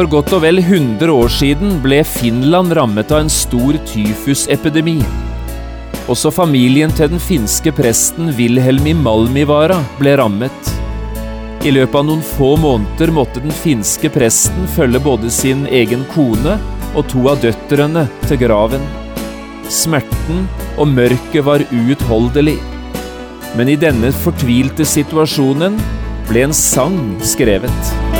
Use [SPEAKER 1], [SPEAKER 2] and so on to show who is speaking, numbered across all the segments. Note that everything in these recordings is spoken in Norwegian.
[SPEAKER 1] For godt og vel 100 år siden ble Finland rammet av en stor tyfusepidemi. Også familien til den finske presten Wilhelmi Malmivara ble rammet. I løpet av noen få måneder måtte den finske presten følge både sin egen kone og to av døtrene til graven. Smerten og mørket var uutholdelig. Men i denne fortvilte situasjonen ble en sang skrevet.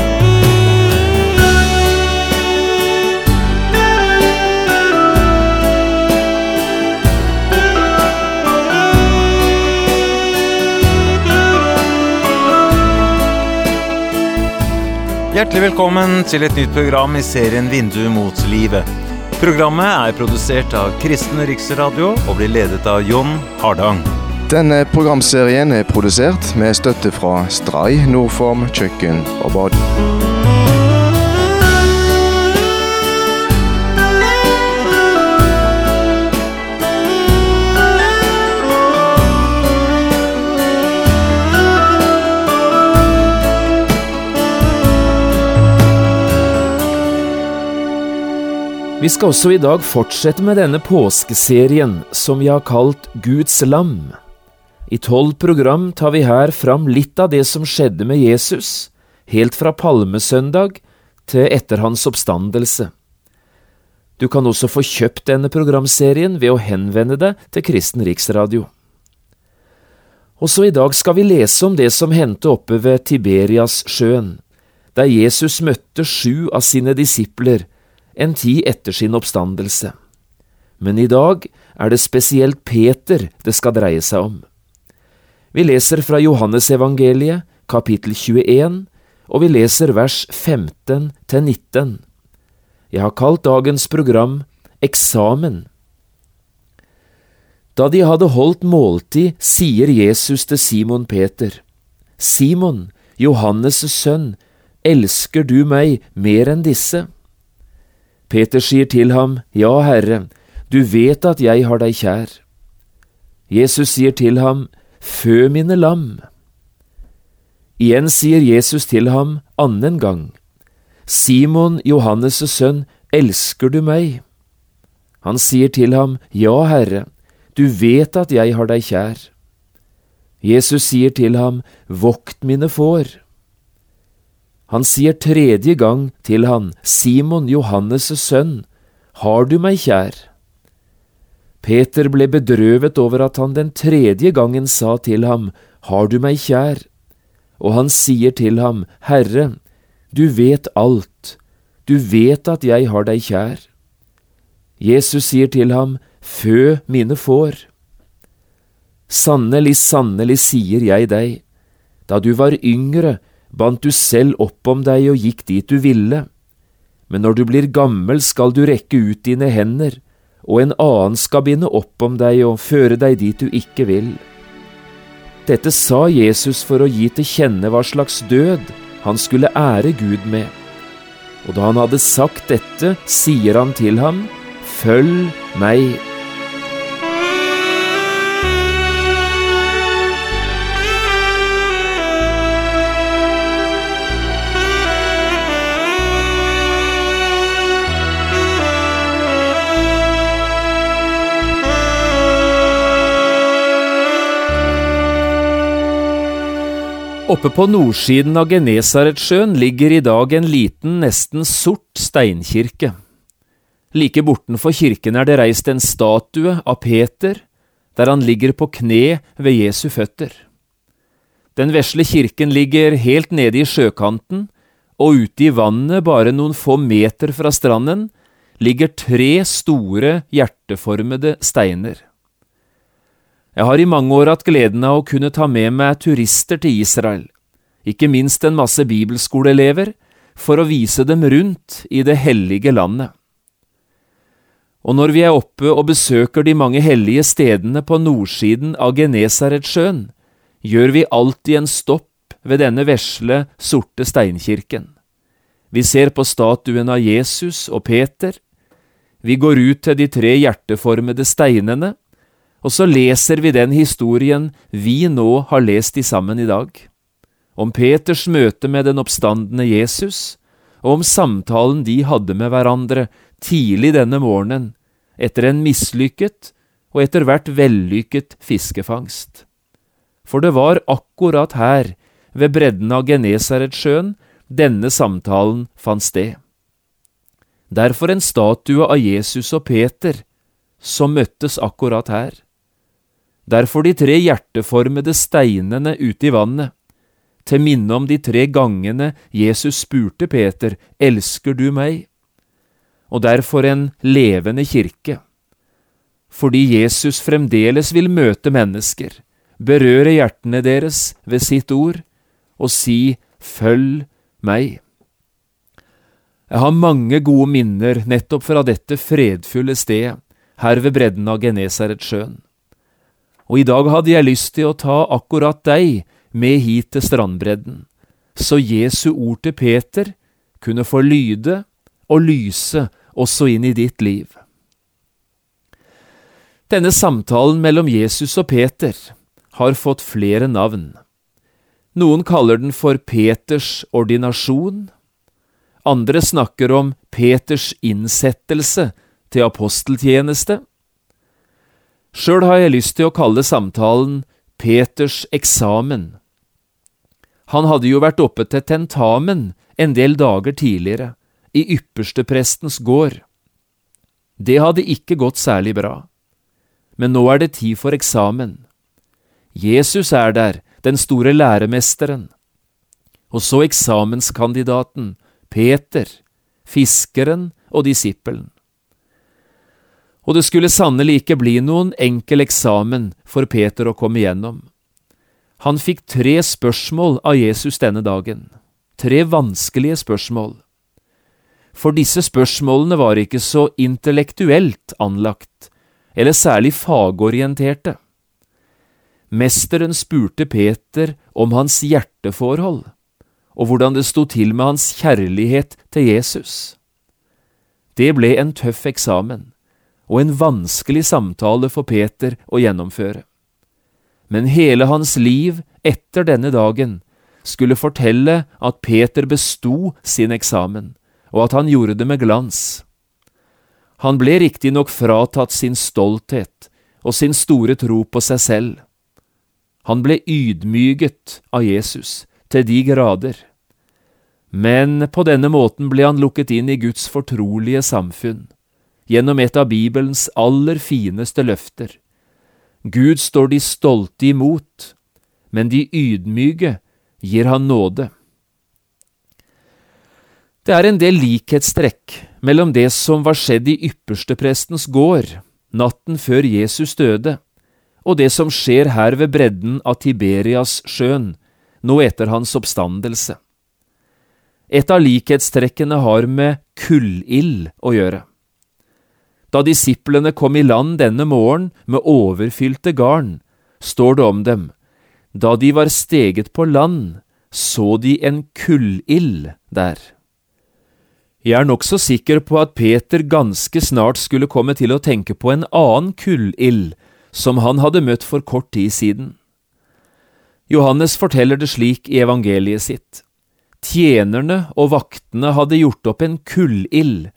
[SPEAKER 2] Hjertelig velkommen til et nytt program i serien Vindu mot livet. Programmet er produsert av Kristen Riksradio og blir ledet av Jon Hardang.
[SPEAKER 3] Denne programserien er produsert med støtte fra Stray, Nordform, kjøkken og bad.
[SPEAKER 1] Vi skal også i dag fortsette med denne påskeserien som vi har kalt Guds lam. I tolv program tar vi her fram litt av det som skjedde med Jesus, helt fra palmesøndag til etter hans oppstandelse. Du kan også få kjøpt denne programserien ved å henvende deg til Kristen Riksradio. Også i dag skal vi lese om det som hendte oppe ved Tiberias-sjøen, der Jesus møtte sju av sine disipler en tid etter sin oppstandelse. Men i dag er det spesielt Peter det skal dreie seg om. Vi leser fra Johannesevangeliet, kapittel 21, og vi leser vers 15 til 19. Jeg har kalt dagens program Eksamen. Da de hadde holdt måltid, sier Jesus til Simon Peter, Simon, Johannes' sønn, elsker du meg mer enn disse? Peter sier til ham, Ja, Herre, du vet at jeg har deg kjær. Jesus sier til ham, Fø mine lam. Igjen sier Jesus til ham annen gang, Simon, Johannes' sønn, elsker du meg? Han sier til ham, Ja, Herre, du vet at jeg har deg kjær. Jesus sier til ham, Vokt mine får. Han sier tredje gang til han, Simon, Johannes' sønn, har du meg kjær? Peter ble bedrøvet over at han den tredje gangen sa til ham, Har du meg kjær? Og han sier til ham, Herre, du vet alt, du vet at jeg har deg kjær. Jesus sier til ham, Fø mine får. Sannelig, sannelig sier jeg deg, da du var yngre, bandt du selv opp om deg og gikk dit du ville. Men når du blir gammel skal du rekke ut dine hender, og en annen skal binde opp om deg og føre deg dit du ikke vil. Dette sa Jesus for å gi til kjenne hva slags død han skulle ære Gud med. Og da han hadde sagt dette, sier han til ham, Følg meg. Oppe på nordsiden av Genesaretsjøen ligger i dag en liten, nesten sort steinkirke. Like bortenfor kirken er det reist en statue av Peter, der han ligger på kne ved Jesu føtter. Den vesle kirken ligger helt nede i sjøkanten, og ute i vannet, bare noen få meter fra stranden, ligger tre store, hjerteformede steiner. Jeg har i mange år hatt gleden av å kunne ta med meg turister til Israel, ikke minst en masse bibelskoleelever, for å vise dem rundt i det hellige landet. Og når vi er oppe og besøker de mange hellige stedene på nordsiden av Genesaretsjøen, gjør vi alltid en stopp ved denne vesle, sorte steinkirken. Vi ser på statuen av Jesus og Peter, vi går ut til de tre hjerteformede steinene, og så leser vi den historien vi nå har lest i sammen i dag. Om Peters møte med den oppstandende Jesus, og om samtalen de hadde med hverandre tidlig denne morgenen, etter en mislykket og etter hvert vellykket fiskefangst. For det var akkurat her, ved bredden av Genesaretsjøen, denne samtalen fant sted. Derfor en statue av Jesus og Peter, som møttes akkurat her. Derfor de tre hjerteformede steinene ute i vannet, til minne om de tre gangene Jesus spurte Peter, Elsker du meg? Og derfor en levende kirke. Fordi Jesus fremdeles vil møte mennesker, berøre hjertene deres ved sitt ord, og si Følg meg. Jeg har mange gode minner nettopp fra dette fredfulle stedet, her ved bredden av Genesaretsjøen. Og i dag hadde jeg lyst til å ta akkurat deg med hit til strandbredden, så Jesu ord til Peter kunne få lyde og lyse også inn i ditt liv. Denne samtalen mellom Jesus og Peter har fått flere navn. Noen kaller den for Peters ordinasjon, andre snakker om Peters innsettelse til aposteltjeneste. Sjøl har jeg lyst til å kalle samtalen Peters eksamen, han hadde jo vært oppe til tentamen en del dager tidligere, i yppersteprestens gård. Det hadde ikke gått særlig bra. Men nå er det tid for eksamen. Jesus er der, den store læremesteren. Og så eksamenskandidaten, Peter, fiskeren og disippelen. Og det skulle sannelig ikke bli noen enkel eksamen for Peter å komme igjennom. Han fikk tre spørsmål av Jesus denne dagen, tre vanskelige spørsmål. For disse spørsmålene var ikke så intellektuelt anlagt, eller særlig fagorienterte. Mesteren spurte Peter om hans hjerteforhold, og hvordan det sto til med hans kjærlighet til Jesus. Det ble en tøff eksamen, og en vanskelig samtale for Peter å gjennomføre men hele hans liv etter denne dagen skulle fortelle at Peter besto sin eksamen, og at han gjorde det med glans. Han ble riktignok fratatt sin stolthet og sin store tro på seg selv. Han ble ydmyget av Jesus til de grader. Men på denne måten ble han lukket inn i Guds fortrolige samfunn, gjennom et av Bibelens aller fineste løfter, Gud står de stolte imot, men de ydmyke gir han nåde. Det er en del likhetstrekk mellom det som var skjedd i yppersteprestens gård natten før Jesus døde, og det som skjer her ved bredden av Tiberias-sjøen, nå etter hans oppstandelse. Et av likhetstrekkene har med kullild å gjøre. Da disiplene kom i land denne morgen med overfylte garn, står det om dem, da de var steget på land, så de en kullild der. Jeg er nokså sikker på at Peter ganske snart skulle komme til å tenke på en annen kullild som han hadde møtt for kort tid siden. Johannes forteller det slik i evangeliet sitt. Tjenerne og vaktene hadde gjort opp en kullild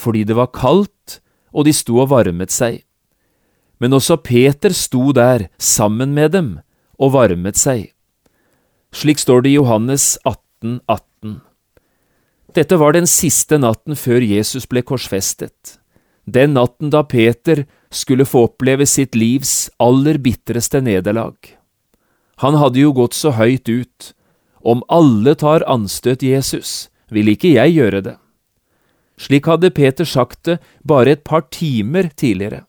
[SPEAKER 1] fordi det var kaldt og de sto og varmet seg. Men også Peter sto der sammen med dem og varmet seg. Slik står det i Johannes 18, 18. Dette var den siste natten før Jesus ble korsfestet, den natten da Peter skulle få oppleve sitt livs aller bitreste nederlag. Han hadde jo gått så høyt ut, om alle tar anstøt Jesus, vil ikke jeg gjøre det. Slik hadde Peter sagt det bare et par timer tidligere.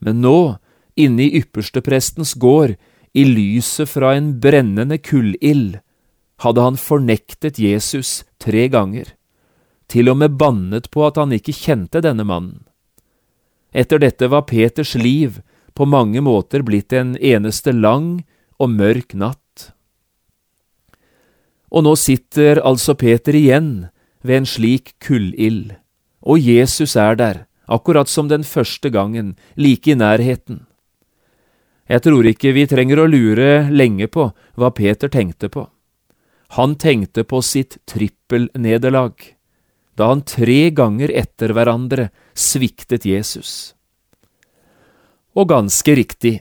[SPEAKER 1] Men nå, inne i yppersteprestens gård, i lyset fra en brennende kullild, hadde han fornektet Jesus tre ganger, til og med bannet på at han ikke kjente denne mannen. Etter dette var Peters liv på mange måter blitt en eneste lang og mørk natt. Og nå sitter altså Peter igjen ved en slik kullild, og Jesus er der, akkurat som den første gangen, like i nærheten. Jeg tror ikke vi trenger å lure lenge på hva Peter tenkte på. Han tenkte på sitt trippelnederlag, da han tre ganger etter hverandre sviktet Jesus. Og ganske riktig,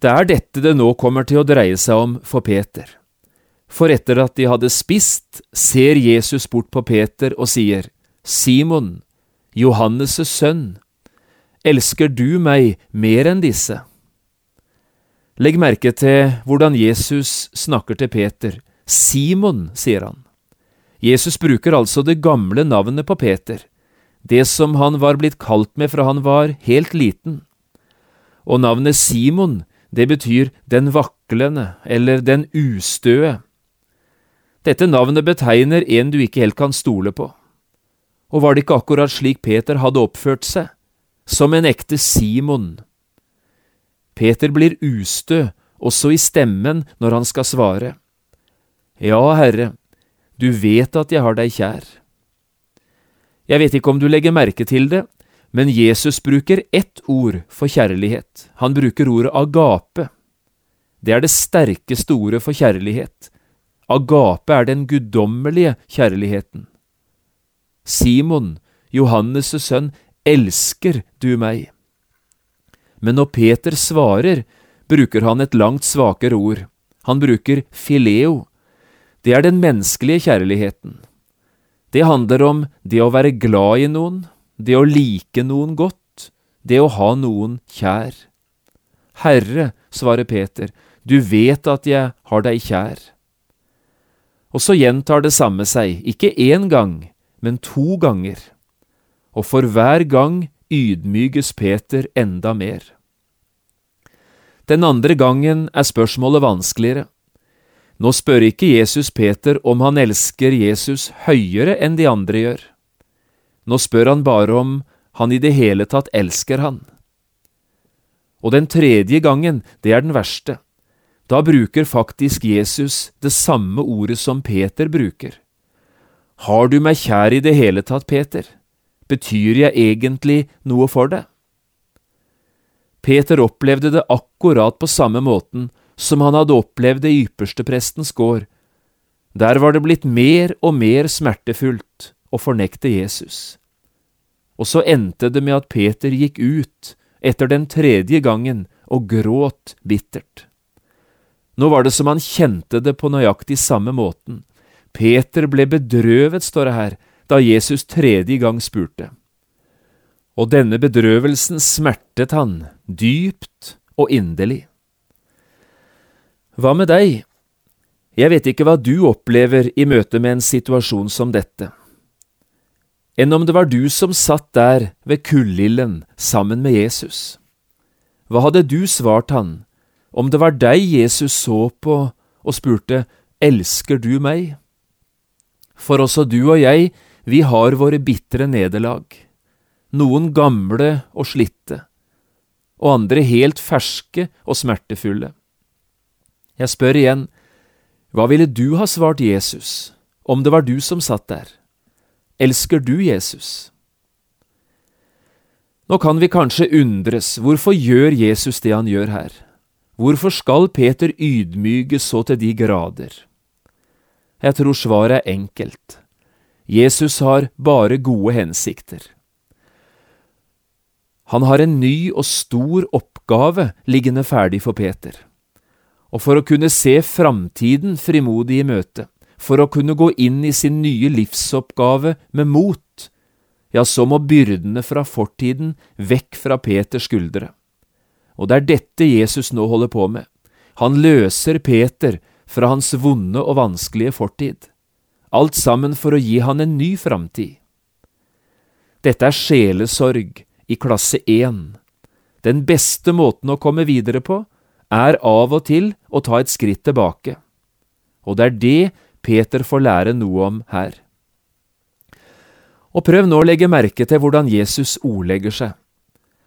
[SPEAKER 1] det er dette det nå kommer til å dreie seg om for Peter. For etter at de hadde spist, ser Jesus bort på Peter og sier, Simon, Johannes' sønn, elsker du meg mer enn disse? Legg merke til hvordan Jesus snakker til Peter. Simon, sier han. Jesus bruker altså det gamle navnet på Peter, det som han var blitt kalt med fra han var helt liten. Og navnet Simon, det betyr den vaklende eller den ustøe. Dette navnet betegner en du ikke helt kan stole på. Og var det ikke akkurat slik Peter hadde oppført seg? Som en ekte Simon. Peter blir ustø også i stemmen når han skal svare. Ja, Herre, du vet at jeg har deg kjær. Jeg vet ikke om du legger merke til det, men Jesus bruker ett ord for kjærlighet. Han bruker ordet agape. Det er det sterkeste ordet for kjærlighet, Agape er den guddommelige kjærligheten. Simon, Johannes' sønn, elsker du meg? Men når Peter svarer, bruker han et langt svakere ord. Han bruker fileo. Det er den menneskelige kjærligheten. Det handler om det å være glad i noen, det å like noen godt, det å ha noen kjær. Herre, svarer Peter, du vet at jeg har deg kjær. Og så gjentar det samme seg, ikke én gang, men to ganger. Og for hver gang ydmyges Peter enda mer. Den andre gangen er spørsmålet vanskeligere. Nå spør ikke Jesus Peter om han elsker Jesus høyere enn de andre gjør. Nå spør han bare om han i det hele tatt elsker han. Og den tredje gangen, det er den verste. Da bruker faktisk Jesus det samme ordet som Peter bruker. Har du meg kjær i det hele tatt, Peter? Betyr jeg egentlig noe for deg? Peter opplevde det akkurat på samme måten som han hadde opplevd det i yppersteprestens gård. Der var det blitt mer og mer smertefullt å fornekte Jesus. Og så endte det med at Peter gikk ut etter den tredje gangen og gråt bittert. Nå var det som han kjente det på nøyaktig samme måten. Peter ble bedrøvet, står det her, da Jesus tredje gang spurte. Og denne bedrøvelsen smertet han dypt og inderlig. Hva med deg? Jeg vet ikke hva du opplever i møte med en situasjon som dette. Enn om det var du som satt der ved kullilden sammen med Jesus. Hva hadde du svart han om det var deg Jesus så på og spurte Elsker du meg? For også du og jeg, vi har våre bitre nederlag, noen gamle og slitte, og andre helt ferske og smertefulle. Jeg spør igjen, hva ville du ha svart Jesus om det var du som satt der? Elsker du Jesus? Nå kan vi kanskje undres, hvorfor gjør Jesus det han gjør her? Hvorfor skal Peter ydmyke så til de grader? Jeg tror svaret er enkelt. Jesus har bare gode hensikter. Han har en ny og stor oppgave liggende ferdig for Peter. Og for å kunne se framtiden frimodig i møte, for å kunne gå inn i sin nye livsoppgave med mot, ja, så må byrdene fra fortiden vekk fra Peters skuldre. Og det er dette Jesus nå holder på med. Han løser Peter fra hans vonde og vanskelige fortid. Alt sammen for å gi han en ny framtid. Dette er sjelesorg i klasse 1. Den beste måten å komme videre på er av og til å ta et skritt tilbake. Og det er det Peter får lære noe om her. Og prøv nå å legge merke til hvordan Jesus ordlegger seg.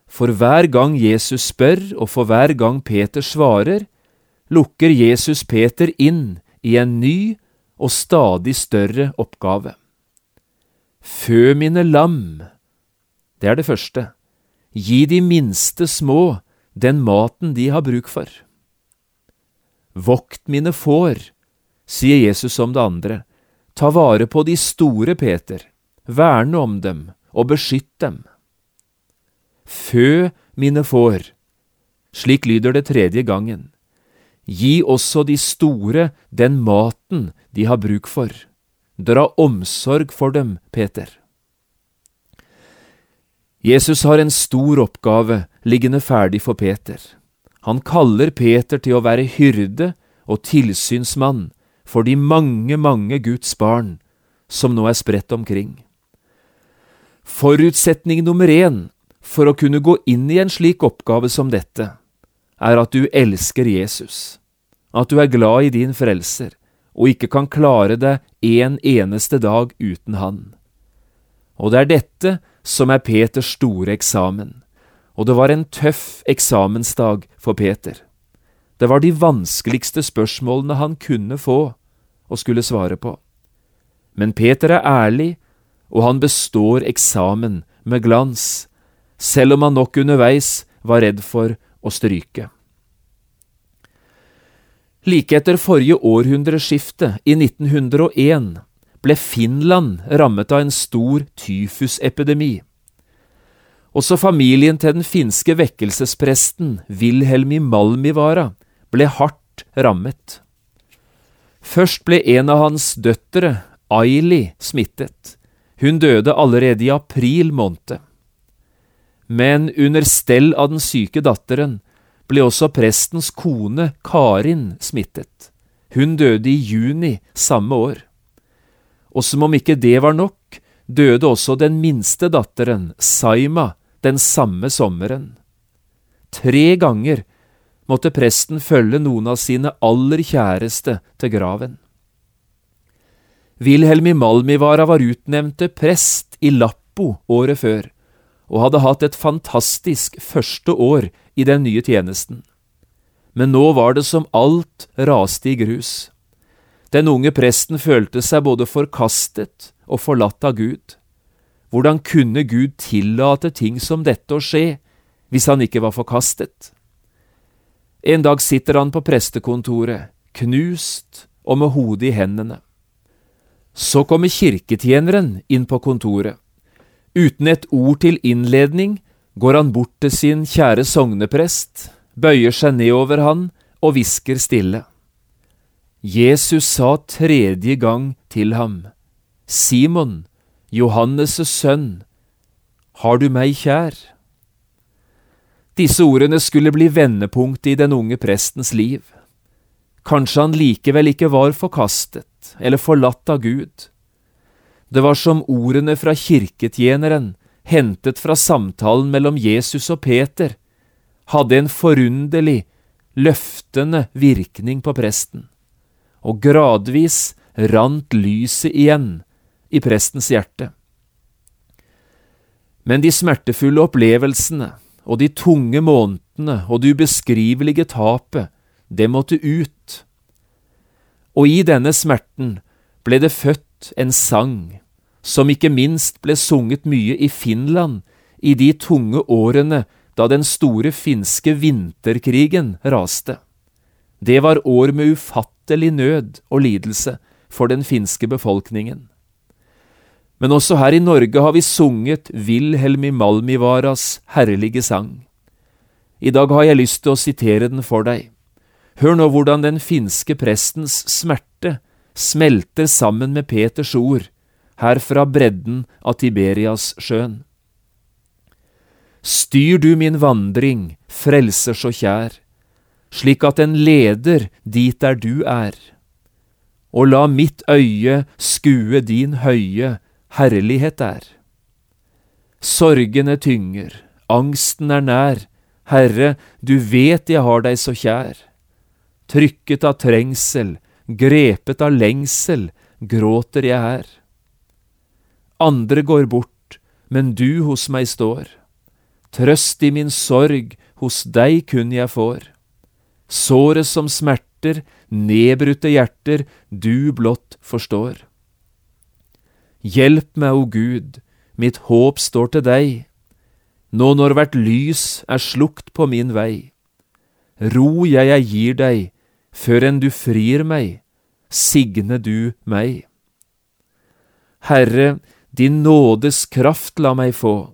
[SPEAKER 1] For hver gang Jesus spør, og for hver gang Peter svarer, lukker Jesus Peter inn i en ny og stadig større oppgave. Fø mine lam, det er det første. Gi de minste små den maten de har bruk for. Vokt mine får, sier Jesus om det andre. Ta vare på de store, Peter. verne om dem og beskytt dem. Fø mine får, slik lyder det tredje gangen. Gi også de store den maten de har bruk for. Dra omsorg for dem, Peter. Jesus har en stor oppgave liggende ferdig for Peter. Han kaller Peter til å være hyrde og tilsynsmann for de mange, mange Guds barn som nå er spredt omkring. Forutsetning nummer én for å kunne gå inn i en slik oppgave som dette, er at du elsker Jesus, at du er glad i din frelser og ikke kan klare deg en eneste dag uten han. Og det er dette som er Peters store eksamen, og det var en tøff eksamensdag for Peter. Det var de vanskeligste spørsmålene han kunne få og skulle svare på. Men Peter er ærlig, og han består eksamen med glans, selv om han nok underveis var redd for å stryke. Like etter forrige århundreskifte, i 1901, ble Finland rammet av en stor tyfusepidemi. Også familien til den finske vekkelsespresten Wilhelmi Malmivara ble hardt rammet. Først ble en av hans døtre, Aili, smittet. Hun døde allerede i april måned. Men under stell av den syke datteren ble også prestens kone, Karin, smittet. Hun døde i juni samme år. Og som om ikke det var nok, døde også den minste datteren, Saima, den samme sommeren. Tre ganger måtte presten følge noen av sine aller kjæreste til graven. Wilhelmi Malmivara var utnevnt til prest i Lappo året før, og hadde hatt et fantastisk første år i den nye tjenesten. Men nå var det som alt raste i grus. Den unge presten følte seg både forkastet og forlatt av Gud. Hvordan kunne Gud tillate ting som dette å skje, hvis han ikke var forkastet? En dag sitter han på prestekontoret, knust og med hodet i hendene. Så kommer kirketjeneren inn på kontoret. Uten et ord til innledning går han bort til sin kjære sogneprest, bøyer seg ned over han og hvisker stille. Jesus sa tredje gang til ham, Simon, Johannes' sønn, har du meg kjær? Disse ordene skulle bli vendepunktet i den unge prestens liv. Kanskje han likevel ikke var forkastet eller forlatt av Gud. Det var som ordene fra kirketjeneren, hentet fra samtalen mellom Jesus og Peter, hadde en forunderlig, løftende virkning på presten, og gradvis rant lyset igjen i prestens hjerte. Men de smertefulle opplevelsene og de tunge månedene og det ubeskrivelige tapet, det måtte ut. Og i denne smerten ble det født en sang, som ikke minst ble sunget mye i Finland i de tunge årene da den store finske vinterkrigen raste. Det var år med ufattelig nød og lidelse for den finske befolkningen. Men også her i Norge har vi sunget Wilhelmi Malmivaras herlige sang. I dag har jeg lyst til å sitere den for deg. Hør nå hvordan den finske prestens smerte smelter sammen med Peters ord, her fra bredden av Tiberias-sjøen. Styr du min vandring, frelser så kjær, slik at den leder dit der du er, og la mitt øye skue din høye herlighet er. Sorgene tynger, angsten er nær, Herre, du vet jeg har deg så kjær. Trykket av trengsel, grepet av lengsel, gråter jeg her. Andre går bort, men du hos meg står. Trøst i min sorg, hos deg kun jeg får. Såret som smerter, nedbrutte hjerter, du blott forstår. Hjelp meg, o Gud, mitt håp står til deg, nå når hvert lys er slukt på min vei. Ro jeg jeg gir deg, før enn du frir meg, signe du meg. Herre, Din nådes kraft la meg få,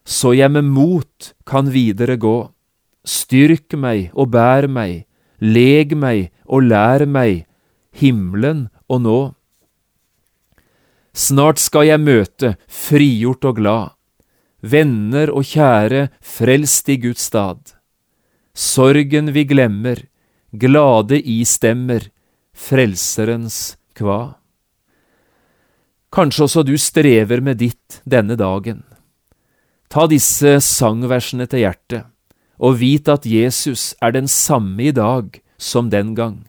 [SPEAKER 1] så jeg med mot kan videre gå. Styrk meg og bær meg, leg meg og lær meg, himmelen og nå. Snart skal jeg møte, frigjort og glad, venner og kjære frelst i Guds stad. Sorgen vi glemmer, glade istemmer, Frelserens kva. Kanskje også du strever med ditt denne dagen. Ta disse sangversene til hjertet, og vit at Jesus er den samme i dag som den gang,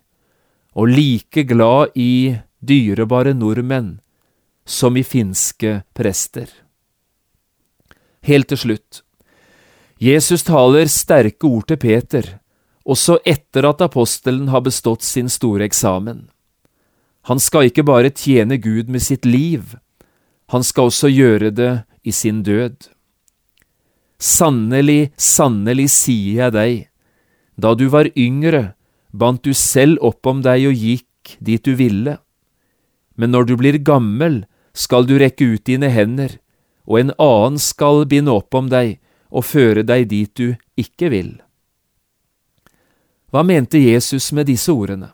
[SPEAKER 1] og like glad i dyrebare nordmenn som i finske prester. Helt til slutt. Jesus taler sterke ord til Peter, også etter at apostelen har bestått sin store eksamen. Han skal ikke bare tjene Gud med sitt liv, han skal også gjøre det i sin død. Sannelig, sannelig sier jeg deg, da du var yngre, bandt du selv opp om deg og gikk dit du ville. Men når du blir gammel, skal du rekke ut dine hender, og en annen skal binde opp om deg og føre deg dit du ikke vil. Hva mente Jesus med disse ordene?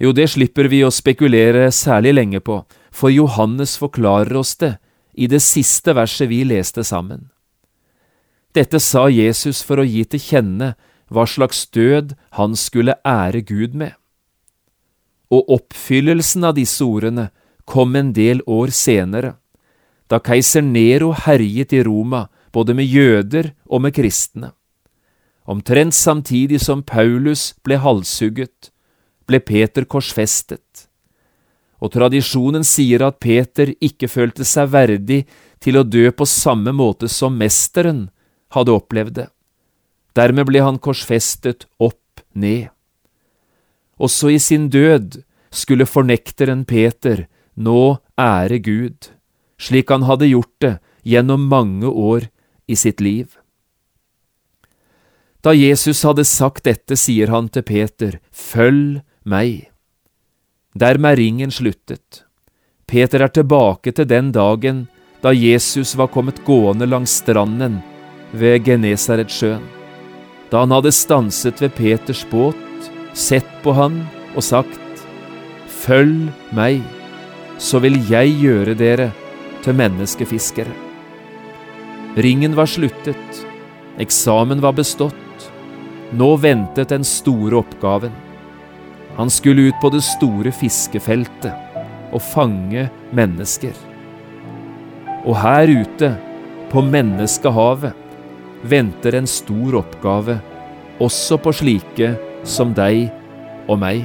[SPEAKER 1] Jo, det slipper vi å spekulere særlig lenge på, for Johannes forklarer oss det i det siste verset vi leste sammen. Dette sa Jesus for å gi til kjenne hva slags død han skulle ære Gud med. Og oppfyllelsen av disse ordene kom en del år senere, da keiser Nero herjet i Roma både med jøder og med kristne. Omtrent samtidig som Paulus ble halshugget, ble Peter korsfestet. Og tradisjonen sier at Peter ikke følte seg verdig til å dø på samme måte som mesteren hadde opplevd det. Dermed ble han korsfestet opp ned. Også i sin død skulle fornekteren Peter nå ære Gud, slik han hadde gjort det gjennom mange år i sitt liv. Da Jesus hadde sagt dette, sier han til Peter, Følg meg. Dermed er ringen sluttet. Peter er tilbake til den dagen da Jesus var kommet gående langs stranden ved Genesaretsjøen. Da han hadde stanset ved Peters båt, sett på han og sagt, Følg meg, så vil jeg gjøre dere til menneskefiskere. Ringen var sluttet, eksamen var bestått, nå ventet den store oppgaven. Han skulle ut på det store fiskefeltet og fange mennesker. Og her ute, på menneskehavet, venter en stor oppgave, også på slike som deg og meg.